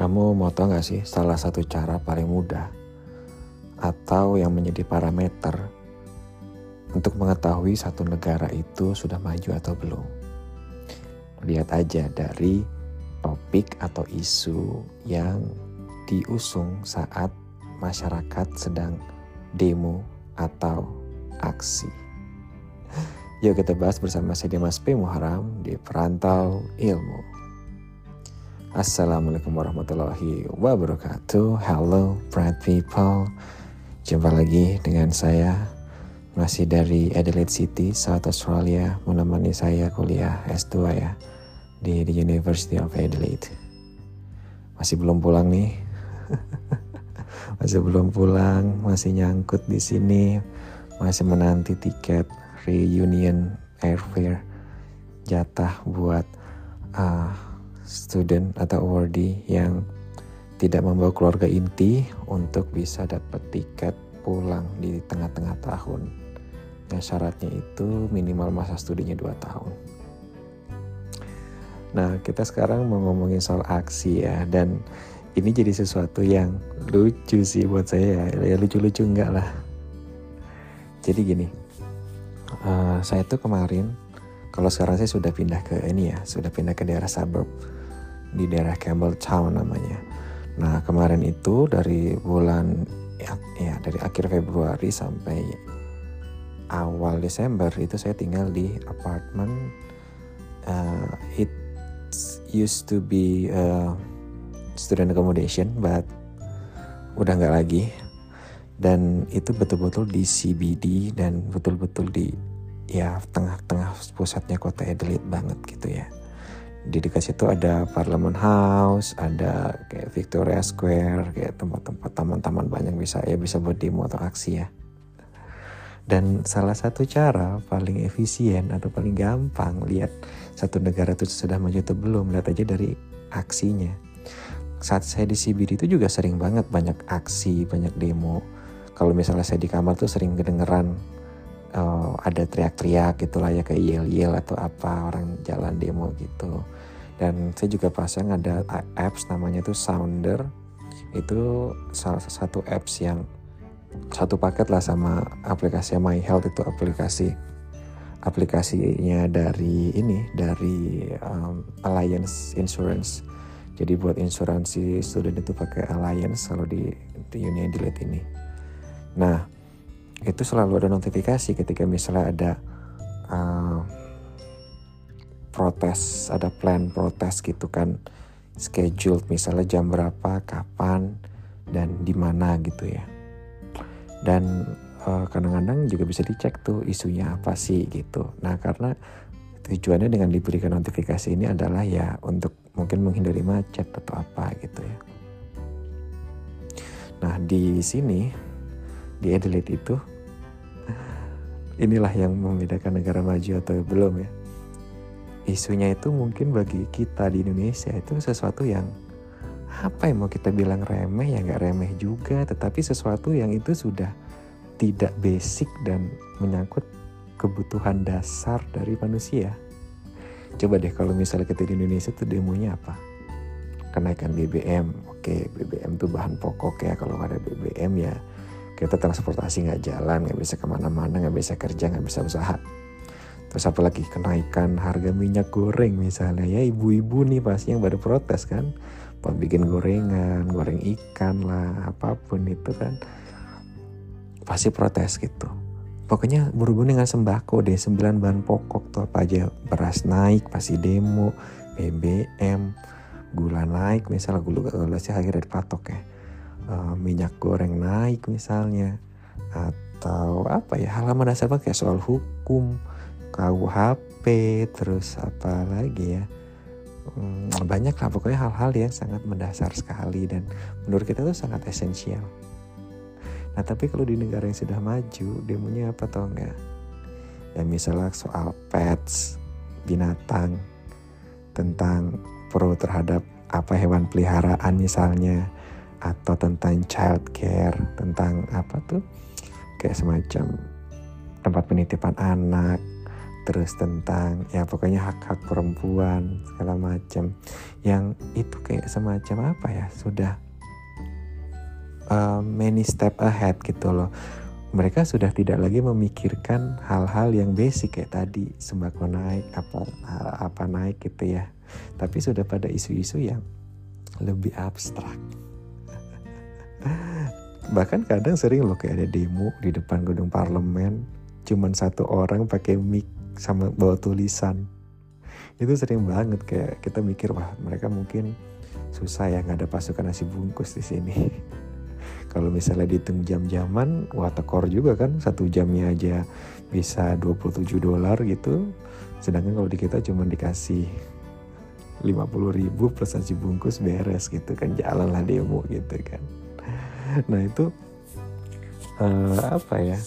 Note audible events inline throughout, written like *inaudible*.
Kamu mau tau gak sih salah satu cara paling mudah atau yang menjadi parameter untuk mengetahui satu negara itu sudah maju atau belum? Lihat aja dari topik atau isu yang diusung saat masyarakat sedang demo atau aksi. Yuk kita bahas bersama saya Dimas P. Muharam di Perantau Ilmu. Assalamualaikum warahmatullahi wabarakatuh. Hello bright people. Jumpa lagi dengan saya. Masih dari Adelaide City, South Australia Menemani saya kuliah S2 ya Di, di University of Adelaide. Masih belum pulang nih. *laughs* Masih belum pulang Masih nyangkut di sini Masih menanti tiket reunion airfare Jatah buat uh, student atau awardee yang tidak membawa keluarga inti untuk bisa dapat tiket pulang di tengah-tengah tahun. Yang syaratnya itu minimal masa studinya 2 tahun. Nah, kita sekarang mau ngomongin soal aksi ya dan ini jadi sesuatu yang lucu sih buat saya ya, ya lucu-lucu enggak lah. Jadi gini, uh, saya tuh kemarin kalau sekarang saya sudah pindah ke ini ya, sudah pindah ke daerah suburb di daerah Campbelltown namanya. Nah kemarin itu dari bulan ya, ya dari akhir Februari sampai awal Desember itu saya tinggal di apartemen. Uh, it used to be a student accommodation, but udah nggak lagi. Dan itu betul-betul di CBD dan betul-betul di ya tengah-tengah pusatnya kota Adelaide banget gitu ya di dekat situ ada Parliament House, ada kayak Victoria Square, kayak tempat-tempat taman-taman banyak bisa ya bisa buat demo atau aksi ya. Dan salah satu cara paling efisien atau paling gampang lihat satu negara itu sudah maju atau belum, lihat aja dari aksinya. Saat saya di CBD itu juga sering banget banyak aksi, banyak demo. Kalau misalnya saya di kamar tuh sering kedengeran uh, ada teriak-teriak gitulah ya kayak yel-yel atau apa orang jalan demo gitu. Dan saya juga pasang ada apps namanya tuh Sounder. Itu salah satu apps yang satu paket lah sama aplikasi My Health itu aplikasi. Aplikasinya dari ini dari um, Alliance Insurance. Jadi buat insuransi student itu pakai Alliance kalau di, di Union Delete ini. Nah itu selalu ada notifikasi ketika misalnya ada uh, protes, ada plan protes gitu kan, schedule misalnya jam berapa, kapan, dan di mana gitu ya. Dan uh, kadang-kadang juga bisa dicek tuh isunya apa sih gitu. Nah karena tujuannya dengan diberikan notifikasi ini adalah ya untuk mungkin menghindari macet atau apa gitu ya. Nah di sini di Adelaide itu inilah yang membedakan negara maju atau belum ya. Isunya itu mungkin bagi kita di Indonesia itu sesuatu yang apa yang mau kita bilang remeh ya nggak remeh juga. Tetapi sesuatu yang itu sudah tidak basic dan menyangkut kebutuhan dasar dari manusia. Coba deh kalau misalnya kita di Indonesia tuh demonya apa? Kenaikan BBM oke BBM tuh bahan pokok ya. Kalau ada BBM ya kita transportasi nggak jalan nggak bisa ke mana-mana nggak bisa kerja nggak bisa usaha. Terus apalagi kenaikan harga minyak goreng misalnya. Ya ibu-ibu nih pasti yang baru protes kan? Buat bikin gorengan goreng ikan lah apa pun itu kan. Pasti protes gitu. Pokoknya berhubung dengan sembako deh sembilan bahan pokok tuh apa aja. Beras naik pasti demo BBM gula naik misalnya gula gula sih akhirnya dipatok ya uh, minyak goreng naik misalnya atau apa ya halaman dasar kayak soal hukum KUHP terus apa lagi ya. Hmm, banyak lah pokoknya hal-hal yang sangat mendasar sekali dan menurut kita itu sangat esensial. Nah tapi kalau di negara yang sudah maju demonya apa tau enggak ya misalnya soal pets binatang tentang pro terhadap apa hewan peliharaan misalnya atau tentang child care tentang apa tuh? Kayak semacam tempat penitipan anak terus tentang ya pokoknya hak-hak perempuan segala macam. Yang itu kayak semacam apa ya? Sudah uh, many step ahead gitu loh. Mereka sudah tidak lagi memikirkan hal-hal yang basic kayak tadi sembako naik apa apa naik gitu ya. Tapi sudah pada isu-isu yang lebih abstrak bahkan kadang sering loh kayak ada demo di depan gedung parlemen cuman satu orang pakai mic sama bawa tulisan. Itu sering banget kayak kita mikir wah mereka mungkin susah ya nggak ada pasukan nasi bungkus di sini. *laughs* Kalau misalnya dihitung jam-jaman wah tekor juga kan satu jamnya aja bisa 27 dolar gitu. Sedangkan kalau di kita cuma dikasih 50 ribu plus nasi bungkus beres gitu kan jalan lah demo gitu kan nah itu uh, apa ya?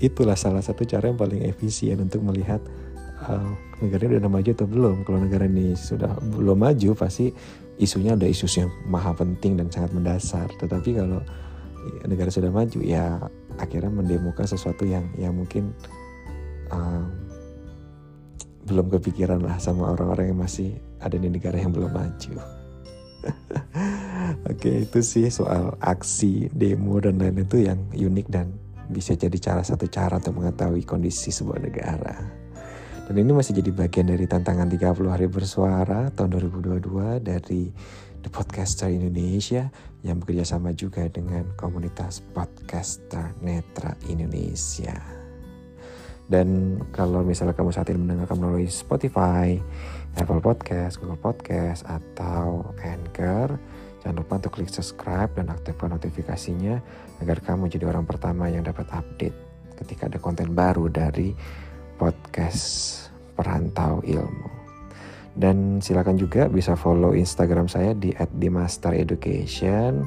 Itulah salah satu cara yang paling efisien untuk melihat uh, negara ini udah maju atau belum. Kalau negara ini sudah belum maju pasti isunya ada isu yang maha penting dan sangat mendasar. Tetapi kalau negara sudah maju ya akhirnya mendemukan sesuatu yang yang mungkin uh, belum kepikiran lah sama orang-orang yang masih ada di negara yang belum maju. *laughs* Oke itu sih soal aksi demo dan lain itu yang unik dan bisa jadi cara satu cara untuk mengetahui kondisi sebuah negara. Dan ini masih jadi bagian dari tantangan 30 hari bersuara tahun 2022 dari The Podcaster Indonesia yang bekerja sama juga dengan komunitas podcaster Netra Indonesia. Dan kalau misalnya kamu saat ini mendengarkan melalui Spotify, Apple Podcast, Google Podcast, atau Anchor, jangan lupa untuk klik subscribe dan aktifkan notifikasinya agar kamu jadi orang pertama yang dapat update ketika ada konten baru dari podcast perantau ilmu. Dan silakan juga bisa follow Instagram saya di @dimastereducation.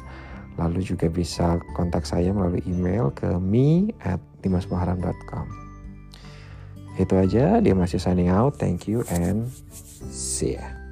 Lalu juga bisa kontak saya melalui email ke me at. Itu aja, dia masih signing out. Thank you and see ya.